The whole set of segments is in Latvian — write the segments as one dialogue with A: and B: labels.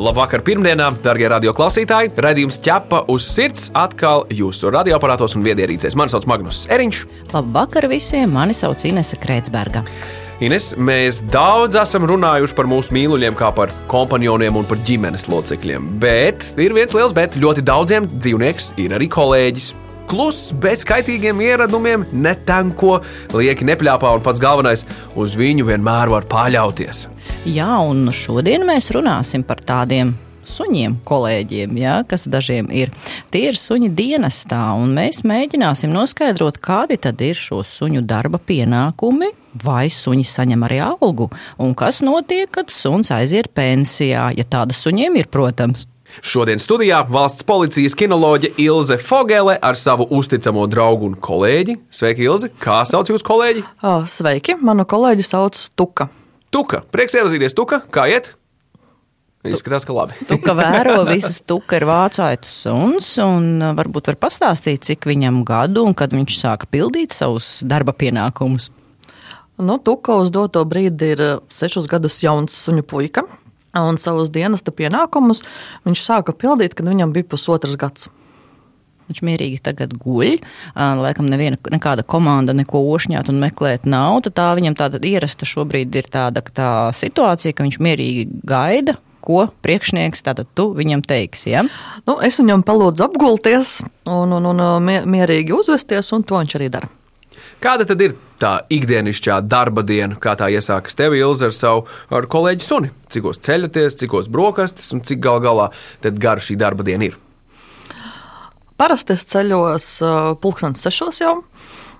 A: Labvakar, pirmdienā, darbie radioklausītāji! Radījums ķepa uz sirds atkal jūsu radioaparātos un viedierīcēs. Mani sauc Magnus Eriņš.
B: Labvakar visiem! Mani sauc Inese Krētsberga.
A: Ines, mēs daudz esam runājuši par mūsu mīluļiem, kā par kompanioniem un par ģimenes locekļiem. Bet ir viens liels bet. Ļoti daudziem dzīvnieks ir arī kolēģis. Kluss, bez kaitīgiem ieradumiem, netanko, lieki nepļāpā un pats galvenais - uz viņu vienmēr var paļauties.
B: Jā, un šodien mēs runāsim par tādiem suņiem, kolēģiem, ja, kas dažiem ir. Tie ir suņi dienestā, un mēs mēģināsim noskaidrot, kādi tad ir šo suņu darba pienākumi, vai suņi saņem arī algu, un kas notiek, kad suns aiziet pensijā, ja tāda suņiem ir, protams.
A: Šodien studijā valsts policijas kinoloģe Ilze Fogele ar savu uzticamo draugu un kolēģi. Sveiki, Ilze! Kā sauc jūsu kolēģi?
C: O, sveiki, manu kolēģi sauc Tuka.
A: Tuka. Prieks iepazīties, Tuka. Kā iet? Izskatās, ka labi.
B: Tu kā vēro visas tuka ir vācaitu suns, un uh, varbūt var pastāstīt, cik viņam gadu un kad viņš sāka pildīt savus darba pienākumus.
C: Nu, Tuka uz doto brīdi ir eh, sešus gadus jauns suņu puika, un savus dienesta pienākumus viņš sāka pildīt, kad viņam bija pusotrs gads.
B: Viņš mierīgi tagad guļ. Laikam neviena nekāda komanda neko ošņāt un meklēt nav. Tā viņam tāda ierasta šobrīd ir tāda tā situācija, ka viņš mierīgi gaida, ko priekšnieks tātad tu viņam teiksi. Ja?
C: Nu, es viņam palūdzu apgulties un, un, un mie- mierīgi uzvesties, un to viņš arī dara.
A: Kāda tad ir tā ikdienišķā darba diena, kā tā iesākas tev, Ilze, ar savu ar kolēģi suni? Cikos ceļaties, cikos brokastis un cik gal galā gara šī darba diena ir?
C: Parasti es ceļos uh, pulkstenis sešos jau,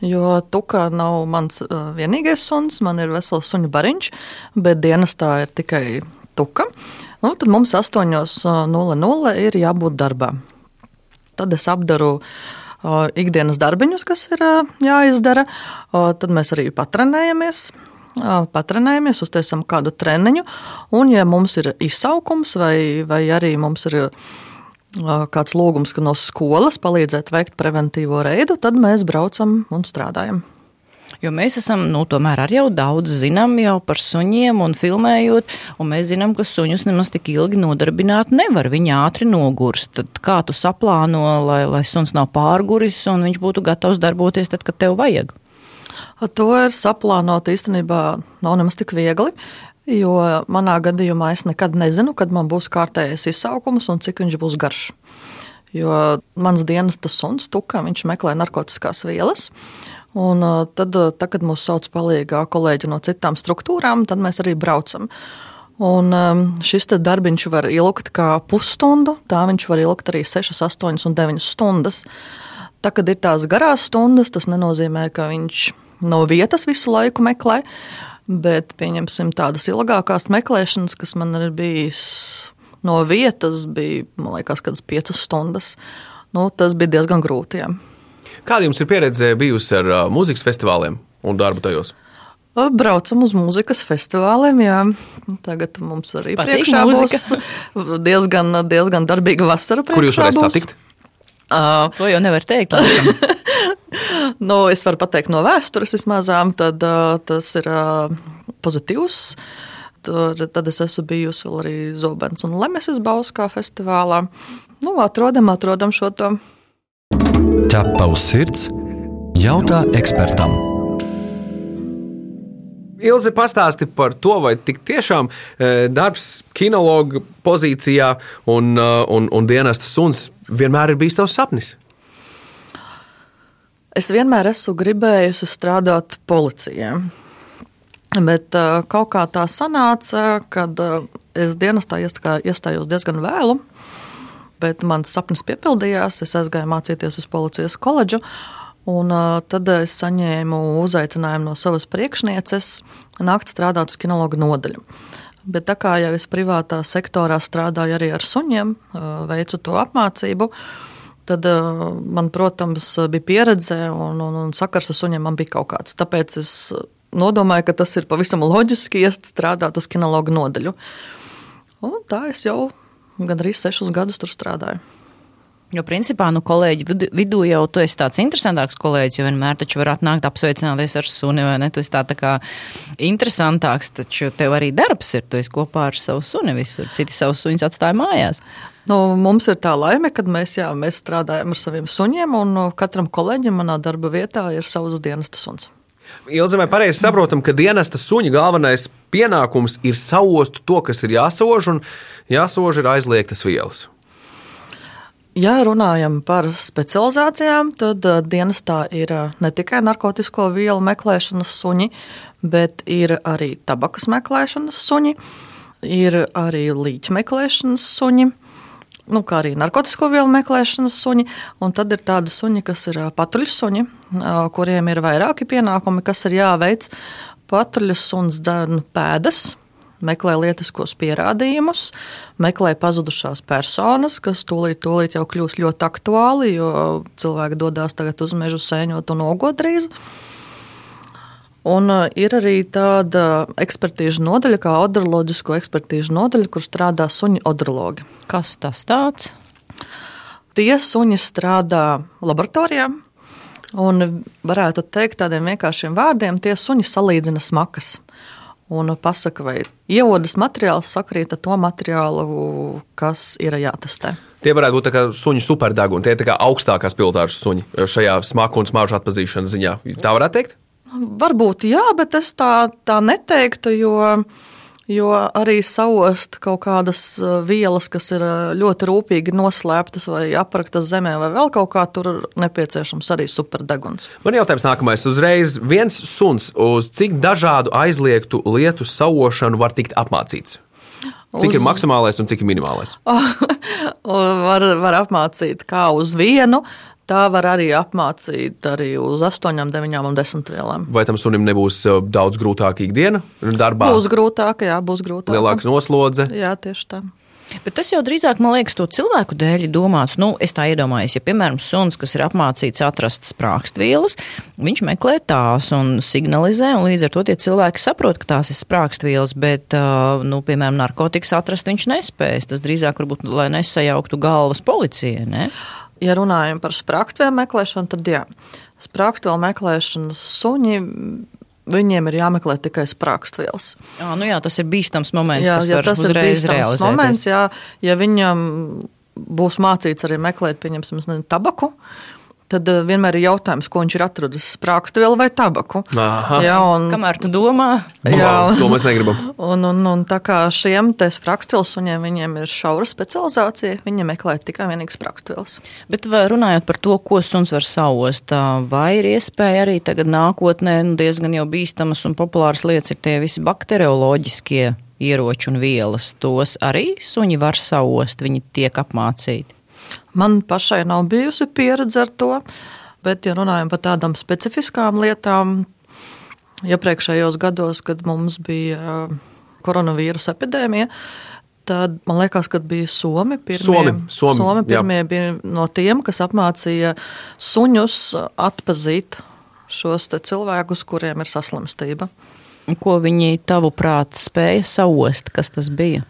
C: jo tuka nav mans uh, vienīgais suns, man ir vesels suņu bariņš, bet dienestā ir tikai tuka. Nu, tad mums 8.00 ir jābūt darbā. Tad es apdaru uh, ikdienas darbiņus, kas ir uh, jāizdara. Tad mēs arī patrenējamies. Patrenējamies, uztaisām kādu treniņu, un, ja mums ir izsaukums, vai, vai arī mums ir kāds lūgums no skolas palīdzēt veikt preventīvo reidu, tad mēs braucam un strādājam.
B: Jo mēs esam, nu, tomēr arī jau daudz zinām jau par suņiem un filmējot, un mēs zinām, ka suņus nemaz tik ilgi nodarbināt nevar. Viņi ātri nogurst. Tad kā tu saplāno, lai, lai suns nav pārguris un viņš būtu gatavs darboties tad, kad tev vajag?
C: To ir saplānot īstenībā nav nemaz tik viegli. Jo manā gadījumā es nekad nezinu, kad man būs kārtējais izsaukums un cik viņš būs garš. Jo mans dienas tas suns, tuka, viņš meklē narkotikas vielas. Un tad, tad, kad mūs sauc palīgā kolēģi no citām struktūrām, tad mēs arī braucam. Un šis darbiņš var ilgt kā pusstundu, tā viņš var ilgt arī 6, 8 un 9 stundas. Tā, kad ir tās garās stundas, tas nenozīmē, ka viņš no vietas visu laiku meklē, bet pieņemsim tādas ilgākās meklēšanas, kas man ir bijis no vietas, bija, man liekas, kādas 5 stundas. Nu, tas bija diezgan grūti. Jā.
A: Kāda jums ir pieredze bijusi ar uh, mūzikas festivāliem un darbu tajos?
C: Braucam uz mūzikas festivāliem. Jā. Tagad mums arī
B: Patīk
C: priekšā
B: mūzika?
C: būs diezgan, diezgan darbīga vasara.
A: Kur jūs varēsiet satikt?
C: Uh,
B: To jau nevar teikt.
C: nu, es varu pateikt no vēstures vismazām, tad uh, tas ir uh, pozitīvs. Tur, tad es esmu bijusi arī Zobens un Lemeses Bauskā festivālā. Nu, atrodam, atrodam šo to.
D: Ķepa uz sirds jautā ekspertam.
A: Ilzi pastāsti par to, vai tik tiešām e, darbs kinologa pozīcijā un, e, un, un dienesta suns vienmēr ir bijis tavs sapnis.
C: Es vienmēr esmu gribējusi strādāt policijā. Bet uh, kaut kā tā sanāca, kad es dienestā iestā- iestājos diezgan vēlu, bet mans sapnis piepildījās. Es aizgāju mācīties uz policijas koledžu, un uh, tad es saņēmu uzaicinājumu no savas priekšnieces nākt strādāt uz kinologa nodaļu. Bet tā kā jau es privātā sektorā strādāju arī ar suņiem, uh, veicu to apmācību, tad man, protams, bija pieredze un, un, un sakars ar suņiem man bija kaut kāds. Tāpēc es nodomāju, ka tas ir pavisam loģiski iest strādāt uz kinologu nodaļu. Un tā es jau gandrīz sešus gadus tur strādāju.
B: Jo, principā, nu, kolēģi vidu, vidū jau tu esi tāds interesantāks kolēģis, jo vienmēr taču var atnākt apsveicināties ar suni, vai ne? Tu esi tā, tā kā interesantāks, taču tev arī darbs ir. Tu esi kopā ar savu suni visur. Citi savus suņus atstāja mājās.
C: Nu, mums ir tā laime, ka mēs, jā, mēs strādājam ar saviem suņiem, un katram kolēģim manā darba vietā ir savs dienesta suns.
A: Ilzi, vai pareizi saprotam, ka dienesta suņa galvenais pienākums ir sauost to, kas ir jāsož, un jāsož ir aizliegtas vielas?
C: Ja runājam par specializācijām, tad uh, dienestā ir uh, ne tikai narkotiku vielu meklēšanas suņi, bet ir arī tabakas meklēšanas suņi, ir arī līķa meklēšanas suņi. Nu, kā arī narkotiku vielu meklēšanas suņi, tad ir tādi suņi, kas ir uh, patruļu suņi, kuriem ir vairāki pienākumi, kas ir jāveic. Patruļu suns dzēna pēdas, meklē lietiskos pierādījumus, meklē pazudušās personas, kas tūlīt, tūlīt jau kļūst ļoti aktuāli, jo cilvēki dodas tagad uz mežu sēņot un ogodrīz. Un uh, ir arī tāda ekspertīžu nodaļa, kā odroloģisko ekspertīžu nodaļa, kur strādā suņu odrologi.
B: Kas tas tāds?
C: Tie suņi strādā laboratorijā, un varētu teikt tādiem vienkāršiem vārdiem, tie suņi salīdzina smakas un pasaka, vai ieodas materiāls sakrīt ar to materiālu, kas ir jātestē.
A: Tie varētu būt suņu superdeguni, tie ir augstākās pilotāžas suņi šajā smaku un smaržu atpazīšanas ziņā. Tā varētu teikt?
C: Varbūt jā, bet es tā, tā neteiktu, jo Jo arī saost kaut kādas uh, vielas, kas ir uh, ļoti rūpīgi noslēptas vai apraktas zemē, vai vēl kaut kā tur nepieciešams arī superdeguns.
A: Man jautājums nākamais. Uzreiz viens suns uz cik dažādu aizliegtu lietu saošanu var tikt apmācīts? Cik uz... ir maksimālais un cik ir minimālais?
C: var, var apmācīt kā uz vienu, tā var arī apmācīt arī uz 8, 9 un 10 vielām.
A: Vai tam sunim nebūs uh, daudz grūtāk ikdiena darbā?
C: Būs grūtāk, jā, būs grūtāk.
A: Lielāka noslodze.
C: Jā, tieši tā.
B: Bet tas jau drīzāk, man liekas, to cilvēku dēļ ir domāts. Nu, es tā iedomājos, ja, piemēram, suns, kas ir apmācīts atrast sprākstvielas, viņš meklē tās un signalizē, un līdz ar to tie cilvēki saprot, ka tās ir sprākstvielas, bet, nu, piemēram, narkotikas atrast viņš nespēs. Tas drīzāk varbūt, lai nesajauktu galvas policijai, ne?
C: Ja runājam par sprāgstvielu meklēšanu, tad jā, sprāgstvielu meklēšanas suņi. Viņiem ir jāmeklē tikai sprāgstvielas.
B: Jā, nu jā, tas ir bīstams moments, jā, ja tas ir bīstams moments.
C: Jā, ja viņam būs mācīts arī meklēt, pieņemsim, nezinu, tabaku, tad eh, vienmēr ir jautājums, ko viņš ir atradis - sprākstvielu vai tabaku.
B: Aha. Jā, un, Kamēr tu domā?
A: Jā, to mēs negribam.
C: Un, un, un tā kā šiem sprākstvielu suņiem viņiem ir šaura specializācija, viņi meklē tikai vienīgi sprākstvielas.
B: Bet runājot par to, ko suns var sauost, vai ir iespēja arī tagad nākotnē nu, diezgan jau bīstamas un populāras lietas ir tie visi bakterioloģiskie ieroči un vielas. Tos arī suņi var sauost, viņi tiek apmācīti.
C: Man pašai nav bijusi pieredze ar to, bet, ja runājam par tādām specifiskām lietām, iepriekšējos gados, kad mums bija uh, koronavīrusa epidēmija, tad man liekas, ka bija Somi. Pirmie,
A: Somi, Somi,
C: Somi pirmie jā. bija no tiem, kas apmācīja suņus atpazīt šos cilvēkus, kuriem ir saslimstība.
B: Ko viņi tavuprāt spēja saost, kas tas bija?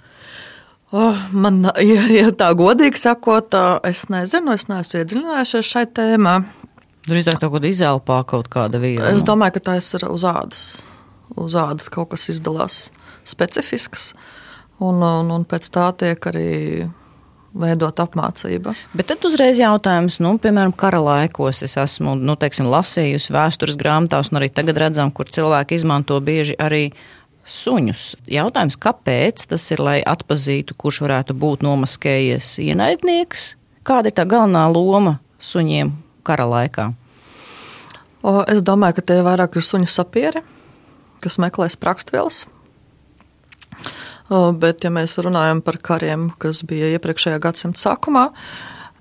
C: Oh, man, ja, ja tā godīgi sakot, es nezinu, es neesmu iedziļinājušies šai tēmā.
B: Drīzāk tā kaut kāda izelpā kaut kāda viela.
C: Es domāju, ka tas ir uz ādas. Uz ādas kaut kas izdalās specifisks, un, un, un pēc tā tiek arī veidot apmācība.
B: Bet tad uzreiz jautājums, nu, piemēram, kara laikos es esmu nu, teiksim, lasījusi vēstures grāmatās, un arī tagad redzam, kur cilvēki izmanto bieži arī suņus. Jautājums, kāpēc tas ir, lai atpazītu, kurš varētu būt nomaskējies ienaidnieks? Kāda ir tā galvenā loma suņiem kara laikā?
C: O, es domāju, ka tie vairāk ir suņu sapieri, kas meklē sprakstvielas. Bet, ja mēs runājam par kariem, kas bija iepriekšējā gadsimta sākumā,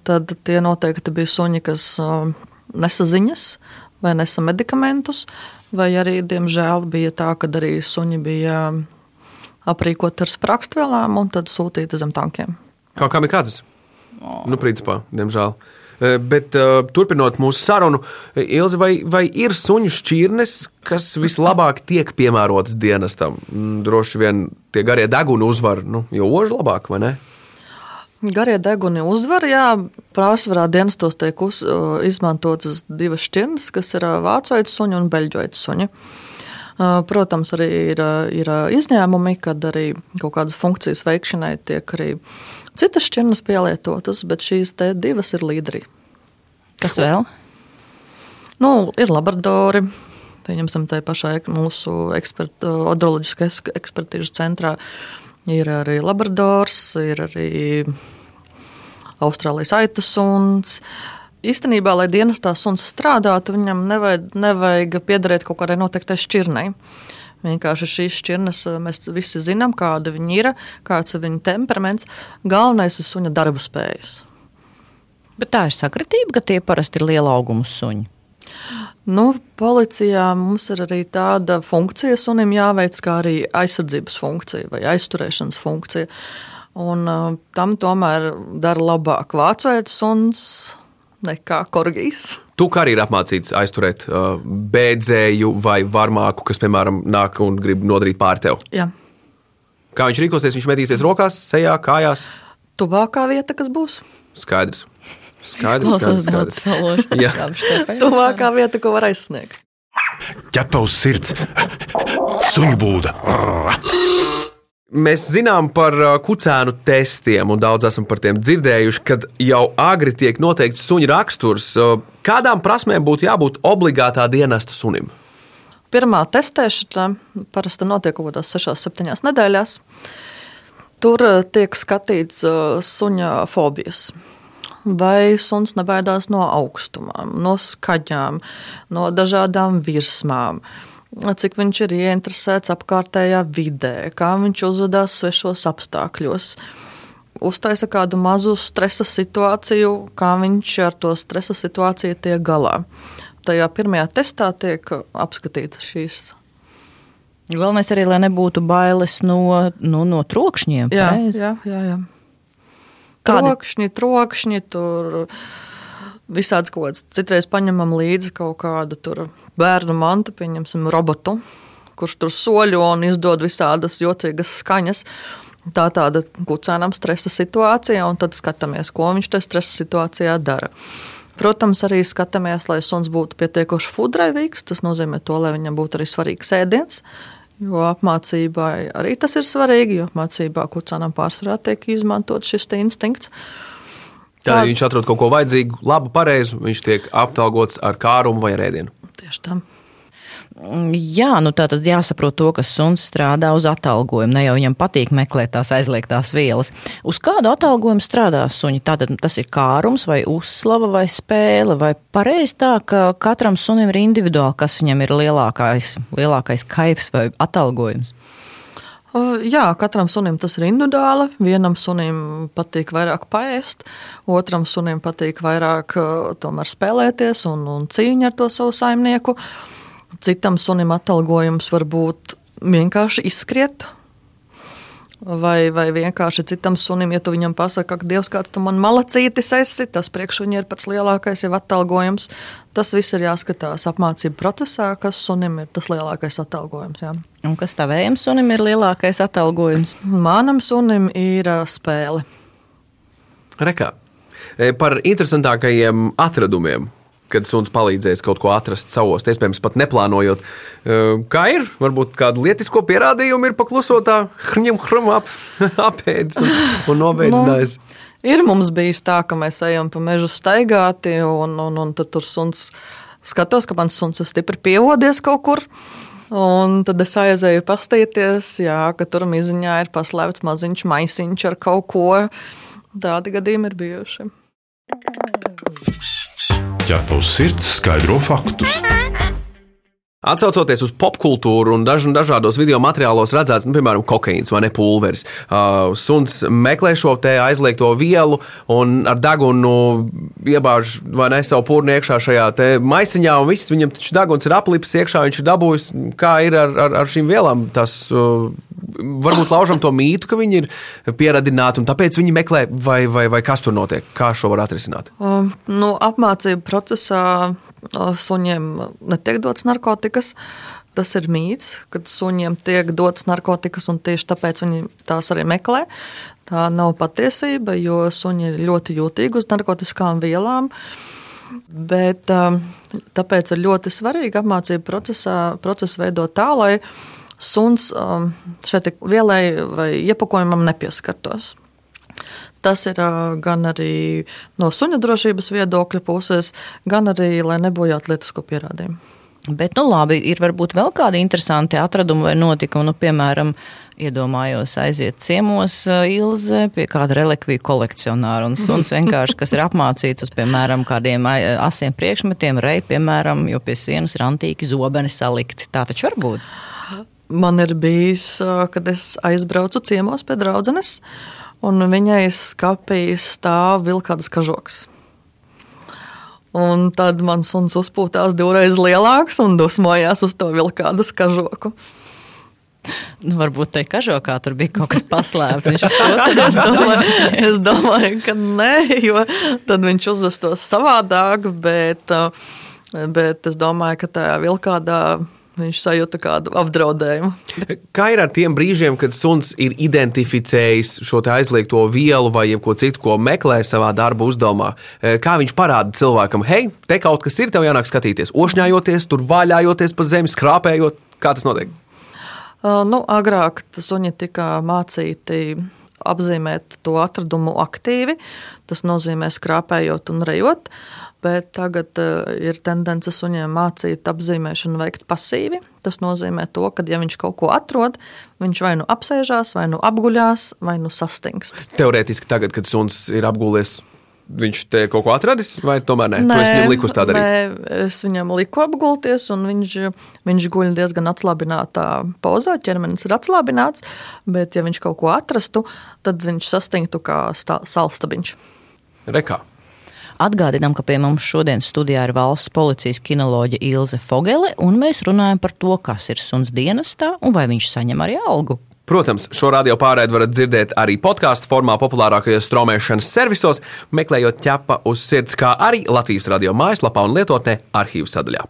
C: tad tie noteikti bija suņi, kas nesa ziņas vai nesa medikamentus, Vai arī, diemžēl, bija tā, ka arī suņi bija aprīkoti ar sprākstvielām un tad sūtīti zem tankiem.
A: Kā kā bija kāds? Nu, principā, diemžēl. Bet turpinot mūsu sarunu, Ilzi, vai, vai ir suņu šķirnes, kas vislabāk tiek piemērotas dienestam? Mm, droši vien tie garie deguni uzvar, nu, jo oži labāk, vai ne?
C: Garie deguni uzvar, jā, pārsvarā dienestos tiek uz, izmantotas divas šķirnes, kas ir vācu suņi un beļģu suņi. Protams, arī ir, ir izņēmumi, kad arī kaut kādas funkcijas veikšanai tiek arī citas šķirnes pielietotas, bet šīs divas ir līderi.
B: Kas vēl?
C: Nu, ir labradori. Pieņemsim, tā pašā mūsu ekspert, odroloģiskā ekspertīžu centrā ir arī labradors, ir arī Austrālijas aitu suns. Īstenībā, lai dienestā suns strādātu, viņam nevajag, nevajag piederēt kaut kādai noteiktai šķirnei. Vienkārši šīs šķirnes eh, mēs visi zinām, kāda viņi ir, kāds ir viņa temperaments. Galvenais ir suņa darba spējas.
B: Bet tā ir sakritība, ka tie parasti ir liela auguma suņi.
C: Nu, policijā mums ir arī tāda funkcija, sunim jāveic kā arī aizsardzības funkcija vai aizturēšanas funkcija. Un, uh, tam tomēr dara labāk vācu suns, nekā korgijas.
A: Tu kā arī ir apmācīts aizturēt uh, bēdzēju vai varmāku, kas, piemēram, nāk un grib nodarīt pāri tev.
C: Jā.
A: Kā viņš rīkosies? Viņš metīsies rokās, sejā, kājās.
C: Tuvākā vieta, kas būs?
A: Skaidrs. Skaidrs, skaidrs, skaidrs.
C: Jā, tuvākā vieta, ko var aizsniegt.
E: Ķepa uz sirds, suņu būda.
A: Mēs zinām par uh, kucēnu testiem, un daudz esam par tiem dzirdējuši, kad jau agri tiek noteikts suņa raksturs. Uh, kādām prasmēm būtu jābūt obligātā dienesta sunim?
C: Pirmā testēšana parasti notiek kaut kādās 6-7 nedēļās. Tur uh, tiek skatīts suņa fobijas. Vai suns nebaidās no augstumām, no skaņām, no dažādām virsmām. Cik viņš ir ieinteresēts apkārtējā vidē, kā viņš uzvedās svešos apstākļos. Uztaisa kādu mazu stresa situāciju, kā viņš ar to stresa situāciju tiek galā. Tajā pirmajā testā tiek apskatītas šīs
B: Galvenais arī, lai nebūtu bailes no, no, no trokšņiem.
C: Jā, pareizi? jā, jā. jā. Trokšņi, trokšņi, tur visāds kaut kāds. Citreiz paņemam līdzi kaut kādu tur bērnu mantu, pieņemsim, robotu, kurš tur soļo un izdod visādas jocīgas skaņas. Tā tāda kucēnam stresa situācija, un tad skatāmies, ko viņš tajā stresa situācijā dara. Protams, arī skatāmies, lai suns būtu pietiekoši fudraivīgs. Tas nozīmē, to, lai viņam būtu arī svarīgs ēdiens. Jo apmācībai arī tas ir svarīgi, jo apmācībā kucēnam pārsvarā tiek izmantot šis instinkts.
A: Tad, viņš atrod kaut ko vajadzīgu, labu, pareizu, viņš tiek aptalgots ar kārumu vai ar ēdienu.
C: Tieši tā.
B: Jā, nu tā tad jāsaprot to, ka suns strādā uz atalgojumu. Ne jau viņam patīk meklēt tās aizliegtās vielas. Uz kādu atalgojumu strādā suņi? Tātad tas ir kārums vai uzslava vai spēle, vai pareizi tā, ka katram sunim ir individuāli, kas viņam ir lielākais, lielākais kaifs vai atalgojums?
C: Jā, katram sunim tas ir individuāli. Vienam sunim patīk vairāk paēst, otram sunim patīk vairāk tomēr, spēlēties un, un cīņa ar to savu saimnieku. Citam sunim atalgojums var būt vienkārši izskriet, Vai, vai vienkārši citam sunim, ja tu viņam pasaki, ka Dievs, kāds tu man malacītis esi, tas priekš viņa ir pats lielākais jau atalgojums. Tas viss ir jāskatās apmācību procesā, kas sunim ir tas lielākais atalgojums. Jā.
B: Un kas tavējam sunim ir lielākais atalgojums?
C: Manam sunim ir spēle.
A: Rekā. E, par interesantākajiem atradumiem kad suns palīdzēs kaut ko atrast savos, iespējams, pat neplānojot. Kā ir? Varbūt kādu lietisko pierādījumu ir paklusotā, hrņem, hrņem ap, apēdis un, un nobeidzis. Nu,
C: ir mums bijis tā, ka mēs ejam pa mežu staigāti, un, un, un tad tur suns skatos, ka mans suns ir stipri pievodies kaut kur. Un tad es aizēju pastīties, jā, ka tur miziņā ir paslēpts maziņš maisiņš ar kaut ko. Tādi gadījumi ir bijuši
E: ja tavs sirds skaidro faktus.
A: Atcaucoties uz popkultūru un daž, dažādos video materiālos redzēts, nu, piemēram, kokaīns vai pulveris. Uh, suns meklē šo te aizliegto vielu un ar degunu iebāž vai ne savu pūnu iekšā šajā maisiņā, un viss viņam taču deguns ir aplips iekšā, viņš ir dabūjis, kā ir ar, ar, ar šīm vielām. Tas uh, varbūt laužam to mītu, ka viņi ir pieradināti un tāpēc viņi meklē, vai, vai, vai kas tur notiek, kā šo var atrisināt.
C: Um, nu, apmācību procesā uh, suņiem netiek dots narkotikas. Tas ir mīts, kad suņiem tiek dots narkotikas, un tieši tāpēc viņi tās arī meklē. Tā nav patiesība, jo suņi ir ļoti jūtīgi uz narkotikām vielām. Bet, tāpēc ir ļoti svarīgi apmācību procesā, procesu veidot tā, lai suns šeit vielai vai iepakojumam nepieskartos. Tas ir uh, gan arī no suņa drošības viedokļa puses, gan arī, lai nebojātu lietisko pierādījumu.
B: Bet, nu, labi, ir varbūt vēl kādi interesanti atradumi vai notikumi, nu, piemēram, iedomājos aiziet ciemos Ilze pie kāda relikviju kolekcionāra un suns vienkārši, kas ir apmācīts uz, piemēram, kādiem asiem priekšmetiem, rei, piemēram, jo pie sienas ir antīki zobeni salikti. Tā taču var būt.
C: Man ir bijis, kad es aizbraucu ciemos pie draudzenes, un viņai skapīs stāv vilkādas kažoks. Un tad man suns uzpūtās divreiz lielāks un dusmojās uz to vilkādas kažoku.
B: Nu, varbūt te kažokā tur bija kaut kas paslēpts. Viņš
C: es, domāju, es domāju, ka nē, jo tad viņš uzvestos savādāk, bet, bet es domāju, ka tajā vilkādā viņš sajūta kādu apdraudējumu.
A: Kā ir ar tiem brīžiem, kad suns ir identificējis šo aizliegto vielu vai ko citu, ko meklē savā darba uzdevumā? Kā viņš parāda cilvēkam, hei, te kaut kas ir, tev jānāk skatīties, ošņājoties, tur vaļājoties pa zemi, skrāpējot? Kā tas notiek?
C: Nu, agrāk suņi tika mācīti apzīmēt to atradumu aktīvi. Tas nozīmē skrāpējot un rejot. Bet tagad uh, ir tendence suņiem mācīt apzīmēšanu veikt pasīvi. Tas nozīmē, to, ka, ja viņš kaut ko atrod, viņš vai nu apsēžās, vai nu apguļās, vai nu sastingst.
A: Teorētiski, tagad, kad suns ir apgūlies viņš te ir kaut ko atradis, vai tomēr nē?
C: nē
A: tu viņam liku tā darīt?
C: Nē, es viņam liku apgulties, un viņš, viņš guļ diezgan atslābinātā pozā. ķermenis ir atslābināts, bet, ja viņš kaut ko atrastu, tad viņš sastingtu kā salstabiņš.
A: Rekā.
B: Atgādinām, ka pie mums šodien studijā ir valsts policijas kinoloģija Ilze Fogele, un mēs runājam par to, kas ir suns dienestā un vai viņš saņem arī algu.
A: Protams, šo radio pārraidi varat dzirdēt arī podkāstu formā, populārākajos straumēšanas servisos, meklējot ķepa uz sirds, kā arī Latvijas radio mājaslapā un lietotnē arhīvu sadaļā.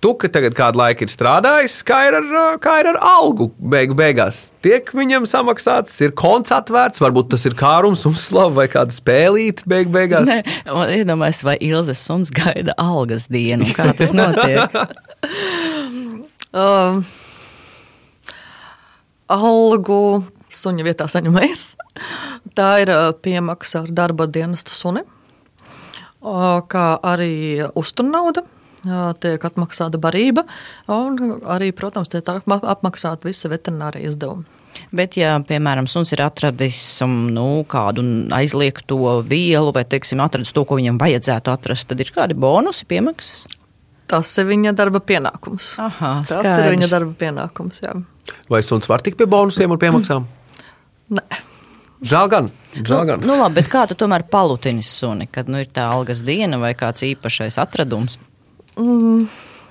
A: Tu, ka tagad kādu laiku ir strādājis, kā ir ar, kā ir ar algu beigu beigās. Tiek viņam samaksāts, ir konts atvērts, varbūt tas ir kārums, uzslava vai kāda spēlīte beigu beigās.
B: Nē, iedomājieties, vai Ilzas suns gaida algas dienu, kā tas notiek.
C: um, algu suņa vietā saņemais. Tā ir piemaksa ar darba dienestu suni, kā arī uzturnauda. Tiek atmaksāta barība, un arī, protams, tiek apmaksāta visa veterinārija izdevuma.
B: Bet, ja, piemēram, suns ir atradis um, nu, kādu aizliegto vielu, vai, teiksim, atradis to, ko viņam vajadzētu atrast, tad ir kādi bonusi piemaksas?
C: Tas ir viņa darba pienākums.
B: Aha,
C: Tas
B: skaidrs.
C: ir viņa darba pienākums. Jā.
A: Vai suns var tikt pie bonusiem un piemaksām?
C: Nē.
A: Žēl gan. Žēl gan.
B: Nu, labi, bet kā tu tomēr palutini suni, kad nu, ir tā algas diena vai kāds īpašais atradums?
C: Mm,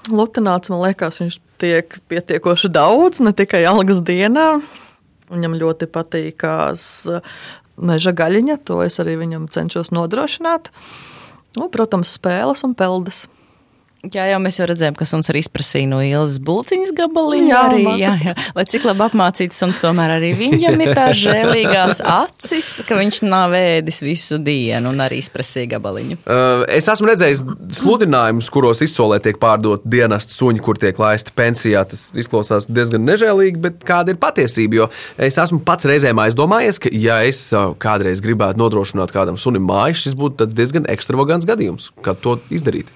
C: Lutināts, man liekas, viņš tiek pietiekoši daudz, ne tikai algas dienā. Viņam ļoti patīkās meža gaļiņa, to es arī viņam cenšos nodrošināt. Nu, protams, spēles un peldes.
B: Jā, jau mēs jau redzējām, ka suns arī izprasīja no ielas būciņas gabaliņu.
C: Jā,
B: arī, jā, jā. Lai cik labi apmācīts suns, tomēr arī viņam ir tās žēlīgās acis, ka viņš nav ēdis visu dienu un arī izprasīja gabaliņu.
A: Uh, es esmu redzējis sludinājumus, kuros izsolē tiek pārdot dienestu suņi, kur tiek laisti pensijā. Tas izklausās diezgan nežēlīgi, bet kāda ir patiesība? Jo es esmu pats reizēm aizdomājies, ka, ja es uh, kādreiz gribētu nodrošināt kādam sunim māju, šis būtu diezgan ekstravagants gadījums, kā to izdarīt.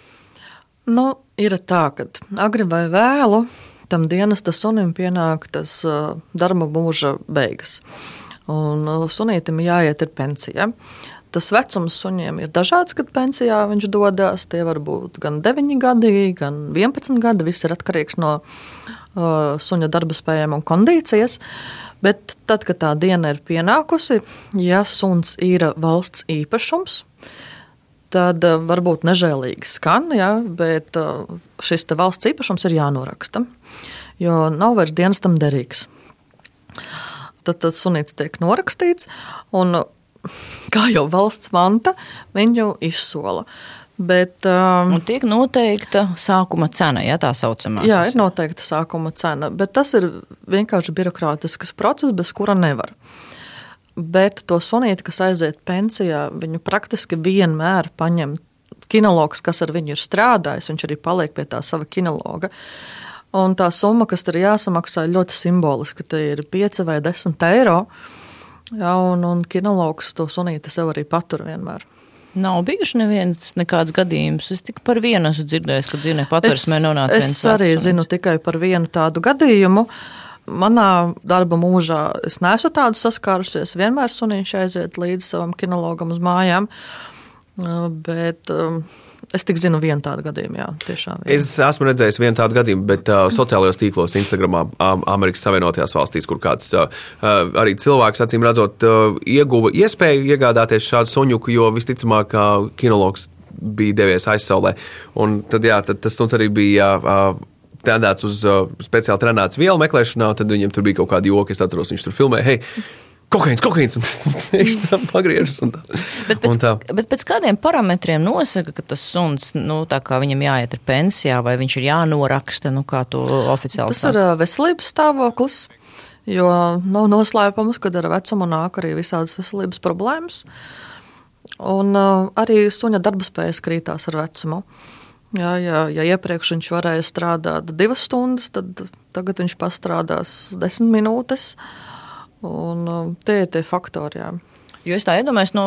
C: Nu, ir tā, ka agri vai vēlu tam dienesta sunim pienāk tas darba mūža beigas. Un sunītam jāiet ir pensija. Tas vecums suņiem ir dažāds, kad pensijā viņš dodas. Tie var būt gan 9 gadi, gan 11 gadi. Viss ir atkarīgs no uh, suņa darba spējām un kondīcijas. Bet tad, kad tā diena ir pienākusi, ja suns ir valsts īpašums, tad uh, varbūt nežēlīgi skan, ja, bet uh, šis valsts īpašums ir jānoraksta, jo nav vairs dienestam derīgs. Tad tas sunīts tiek norakstīts, un kā jau valsts manta, viņu izsola. Bet, um,
B: un tiek noteikta sākuma cena, ja tā saucamā.
C: Jā, ir noteikta sākuma cena, bet tas ir vienkārši birokrātisks process, bez kura nevar. Bet to sunīti, kas aiziet pensijā, viņu praktiski vienmēr paņem kinologs, kas ar viņu ir strādājis. Viņš arī paliek pie tā sava kinologa. Un tā summa, kas tur jāsamaksā, ir ļoti simboliska. Tā ir 5 vai 10 eiro. Jā, un, un kinologs to sunīti sev arī patur vienmēr.
B: Nav bijuši neviens nekāds gadījums. Es tikai par vienu esmu dzirdējis, ka dzīvnieku patvērsmē nonāca
C: viens. Es arī zinu tikai par vienu tādu gadījumu. Manā darba mūžā es neesmu tādu saskārusies. Vienmēr sunīši aiziet līdz savam kinologam uz mājām. Bet um, Es tik zinu vienu tādu gadījumu, jā, tiešām. Jā.
A: Es esmu redzējis vienu tādu gadījumu, bet uh, sociālajos tīklos, Instagramā, Amerikas Savienotajās valstīs, kur kāds uh, arī cilvēks, acīm redzot, uh, ieguva iespēju iegādāties šādu suņuku, jo visticamāk, uh, kinologs bija devies aizsaulē. Un tad, jā, tad tas suns arī bija. Uh, Tendēts uz uh, speciāli trenētas vielu meklēšanā, tad viņam tur bija kaut kāda joka. Es atceros, viņš tur filmēja, hei, kokaīns, kokaīns, un viņš tam pagriežas. Un tā.
B: Bet, pēc, tā. bet pēc kādiem parametriem nosaka, ka tas suns, nu, tā kā viņam jāiet ar pensijā, vai viņš ir jānoraksta, nu, kā to oficiāli
C: Tas sāk? ir veselības stāvoklis, jo nav noslēpums, kad ar vecumu nāk arī visādas veselības problēmas. Un uh, arī suņa darba spējas krītās ar vecumu. Jā, jā, ja iepriekš viņš varēja strādāt divas stundas, tad tagad viņš pastrādās desmit minūtes. Un um, tie ir tie faktori. Jā.
B: Jo es tā iedomājos, no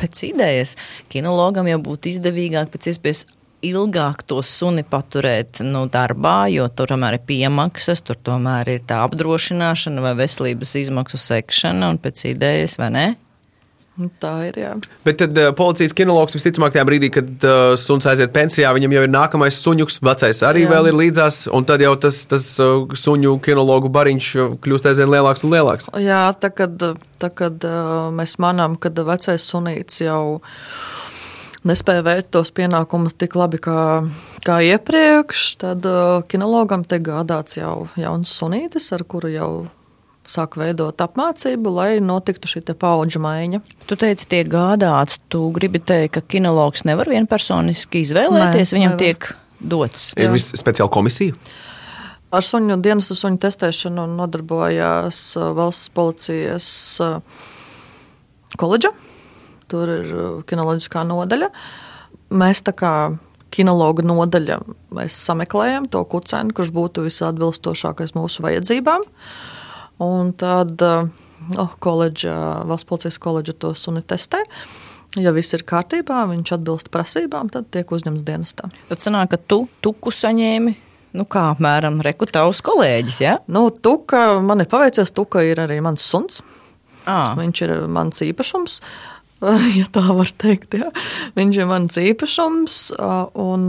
B: pēc idejas, kinologam jau būtu izdevīgāk pēc iespējas ilgāk to suni paturēt nu, darbā, jo tur tomēr ir piemaksas, tur tomēr ir tā apdrošināšana vai veselības izmaksu sekšana un pēc idejas, vai ne?
C: Nu, tā ir. Jā.
A: Bet tad uh, policijas kinologs visticamāk tajā brīdī, kad uh, suns aiziet pensijā, viņam jau ir nākamais suņuks, vecais arī jā. vēl ir līdzās, un tad jau tas, tas uh, suņu kinologu bariņš kļūst aizvien lielāks un lielāks.
C: Jā, tā kad, tā, kad uh, mēs manām, kad vecais sunīts jau nespēja veikt tos pienākumus tik labi kā, kā iepriekš, tad uh, kinologam tiek gādāts jau jauns sunītis, ar kuru jau sāk veidot apmācību, lai notiktu šī paudžu maiņa.
B: Tu teici, tiek gādāts. Tu gribi teikt, ka kinologs nevar vienpersoniski izvēlēties, Nē, viņam nevar. tiek dots.
A: Ir speciāla komisija.
C: Ar suņu dienas suņu testēšanu nodarbojās uh, valsts policijas uh, koledža. Tur ir uh, kinoloģiskā nodaļa. Mēs tā kā kinologa nodaļa, mēs sameklējam to kucēnu, kurš būtu visatbilstošākais mūsu vajadzībām. Uh, Un tad oh, koledža, valsts policijas koledža to suni testē. Ja viss ir kārtībā, viņš atbilst prasībām, tad tiek uzņemts dienestā.
B: Tad sanāk, ka tu tuku saņēmi. Nu, kā apmēram rekrutavs kolēģis? Ja?
C: Nu, tuka, man ir paveicies, tuka ir arī mans suns. À. Viņš ir mans īpašums. Ja tā var teikt. Ja. Viņš ir mans īpašums, un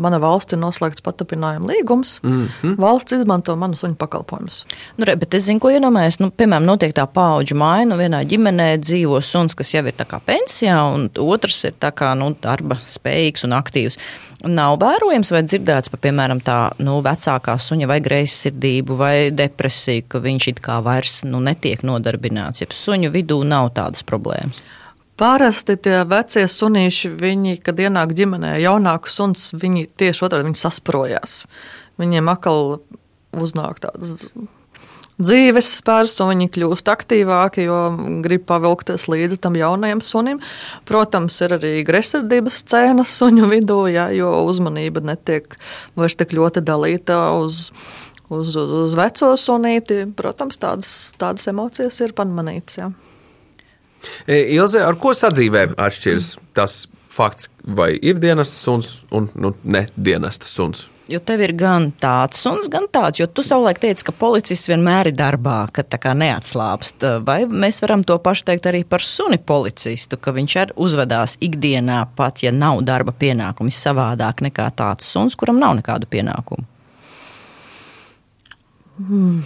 C: mana valsts ir noslēgts patapinājuma līgums. Mm -hmm. Valsts izmanto manu suņu pakalpojumus.
B: Nu, re, bet es zinu, ko iedomājos. Nu, piemēram, notiek tā paudžu maiņa. Vienā ģimenē dzīvo suns, kas jau ir pensijā, un otrs ir kā, nu, darba spējīgs un aktīvs nav vērojams vai dzirdēts par, piemēram, tā nu, vecākā suņa vai greizsirdību vai depresiju, ka viņš it kā vairs nu, netiek nodarbināts, ja suņu vidū nav tādas problēmas?
C: Parasti tie vecie sunīši, viņi, kad ienāk ģimenē jaunāks suns, viņi tieši otrādi sasprojās. Viņiem atkal uznāk tādas dzīves spērs, un viņi kļūst aktīvāki, jo grib pavilkties līdzi tam jaunajam sunim. Protams, ir arī greizsirdības scēnas suņu vidū, jā, jo uzmanība netiek vairs tik ļoti dalīta uz. Uz, uz, uz veco sunīti, protams, tādas, tādas emocijas ir pamanītas. Jā.
A: E, Ilze, ar ko sadzīvē atšķiras tas fakts, vai ir dienesta suns un nu, ne dienesta suns.
B: Jo tev ir gan tāds suns, gan tāds, jo tu savulaik teici, ka policists vienmēr ir darbā, ka tā kā neatslāpst. Vai mēs varam to pašu teikt arī par suni policistu, ka viņš arī uzvedās ikdienā, pat ja nav darba pienākumi, savādāk nekā tāds suns, kuram nav nekādu pienākumu? Hmm.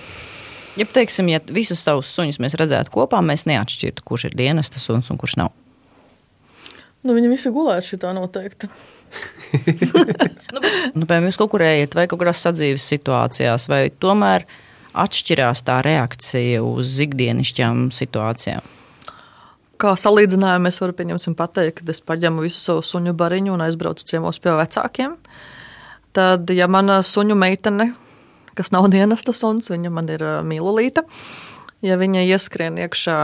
B: Ja, teiksim, ja visus savus suņus mēs redzētu kopā, mēs neatšķirtu, kurš ir dienesta suns un kurš nav.
C: Nu, viņi visi gulētu šitā noteikti.
B: nu, bet, nu, piemēram, jūs kaut kur ejat vai kaut kādās sadzīves situācijās, vai tomēr atšķirās tā reakcija uz ikdienišķām situācijām?
C: Kā salīdzinājumu es varu pateikt, ka es paņemu visu savu suņu bariņu un aizbraucu ciemos pie vecākiem. Tad, ja mana suņu meitene, kas nav dienesta suns, viņa man ir mīlulīte, ja viņa ieskrien iekšā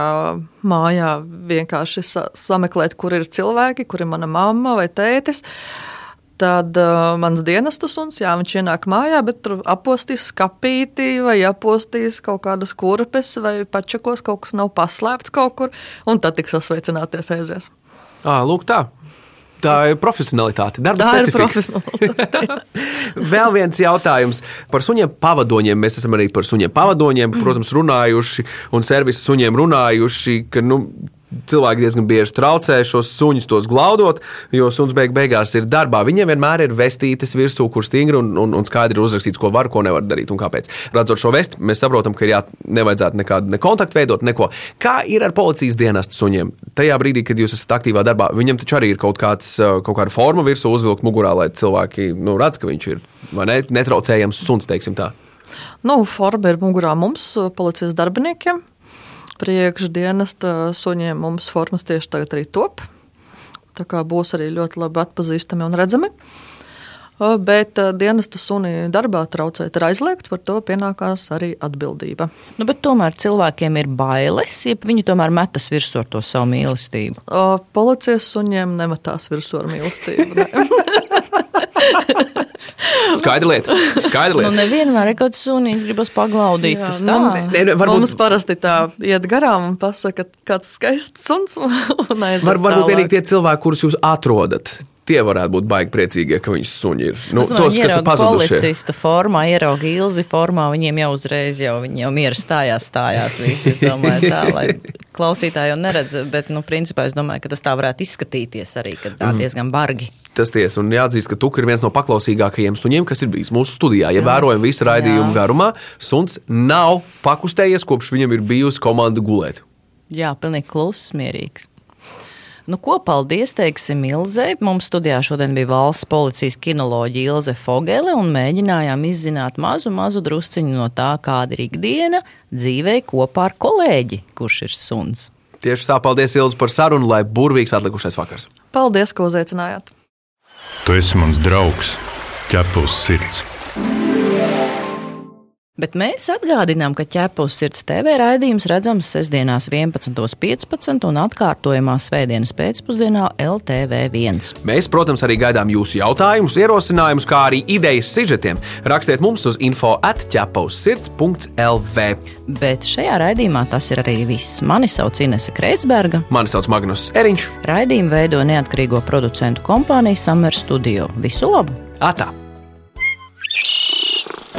C: mājā, vienkārši sameklēt, kur ir cilvēki, kur ir mana mamma vai tētis. Tad uh, mans dienestas suns, jā, viņš ienāk mājā, bet tur apostīs skapīti vai apostīs kaut kādas kurpes vai pačakos, kaut kas nav paslēpts kaut kur, un tad tiks sasveicināties aizies.
A: À, lūk, tā. Tā ir profesionālitāte. Darba
C: tā
A: specifika.
C: ir profesionālitāte.
A: Vēl viens jautājums par suņiem pavadoņiem. Mēs esam arī par suņiem pavadoņiem, protams, runājuši un servisu suņiem runājuši, ka nu, cilvēki diezgan bieži traucē šos suņus, tos glaudot, jo suns beig beigās ir darbā. Viņiem vienmēr ir vestītes virsū, kur stingri un, un, un skaidri uzrakstīts, ko var, ko nevar darīt un kāpēc. Redzot šo vesti, mēs saprotam, ka jā, nevajadzētu nekādu ne kontaktu veidot, neko. Kā ir ar policijas dienestu suņiem? Tajā brīdī, kad jūs esat aktīvā darbā, viņam taču arī ir kaut, kāds, kaut kāda forma virsū uzvilkt mugurā, lai cilvēki nu, redz, ka viņš ir ne, netraucējams suns, teiksim tā.
C: Nu, forma ir mugurā mums, policijas darbiniekiem priekšdienesta suņiem mums formas tieši tagad arī top. Tā kā būs arī ļoti labi atpazīstami un redzami. Bet dienesta suni darbā traucēt ir aizliegts, par to pienākās arī atbildība.
B: Nu, tomēr cilvēkiem ir bailes, ja viņi tomēr metas virsū ar to savu mīlestību.
C: O, policijas suņiem nemetās virsū ar mīlestību.
A: Skaidra lieta. Skaidra lieta.
B: Nu, nevienmēr ir kaut kāds sunīgs, gribas paglaudīt. Jā, mums,
C: ne, ne, varbūt... mums parasti tā iet garām un pasaka, kāds skaists suns.
A: Var, varbūt vienīgi tie cilvēki, kurus jūs atrodat. Tie varētu būt baigi priecīgie, ka viņas suņi ir. Nu, tos, kas ir pazuduši.
B: Policista formā, ierauga ilzi formā, viņiem jau uzreiz jau, jau miera stājās, stājās visi. Es domāju tā, lai klausītāji jau neredz, bet, nu, principā es domāju, ka tas tā varētu izskatīties arī, ka tā mhm. diezgan bargi.
A: Tas tiesa, un jāatzīst, ka Tuka ir viens no paklausīgākajiem suņiem, kas ir bijis mūsu studijā. Ja Jā. vērojam visu raidījumu Jā. garumā, suns nav pakustējies, kopš viņam ir bijusi komanda gulēt.
B: Jā, pilnīgi kluss, mierīgs. Nu, ko paldies, teiksim, Ilzei. Mums studijā šodien bija valsts policijas kinoloģija Ilze Fogele un mēģinājām izzināt mazu, mazu drusciņu no tā, kāda ir ikdiena dzīvē kopā ar kolēģi, kurš ir suns.
A: Tieši tā, paldies Ilze par sarunu, lai burvīgs atlikušais vakars.
C: Paldies, ka uzaicinājāt!
E: Tu esi mans draugs, ķepus sirds.
B: Bet mēs atgādinām, ka ķepus sirds TV raidījums redzams sestdienās 11.15 un atkārtojumā svētdienas pēcpusdienā LTV1.
A: Mēs, protams, arī gaidām jūsu jautājumus, ierosinājumus, kā arī idejas sižetiem. Rakstiet mums uz info atķepaussirds.lv.
B: Bet šajā raidījumā tas ir arī viss. Mani sauc Inese Kreitsberga.
A: Mani sauc Magnus Eriņš.
B: Raidījumu veido neatkarīgo producentu kompānija Summer Studio. Visu labu!
A: Atā!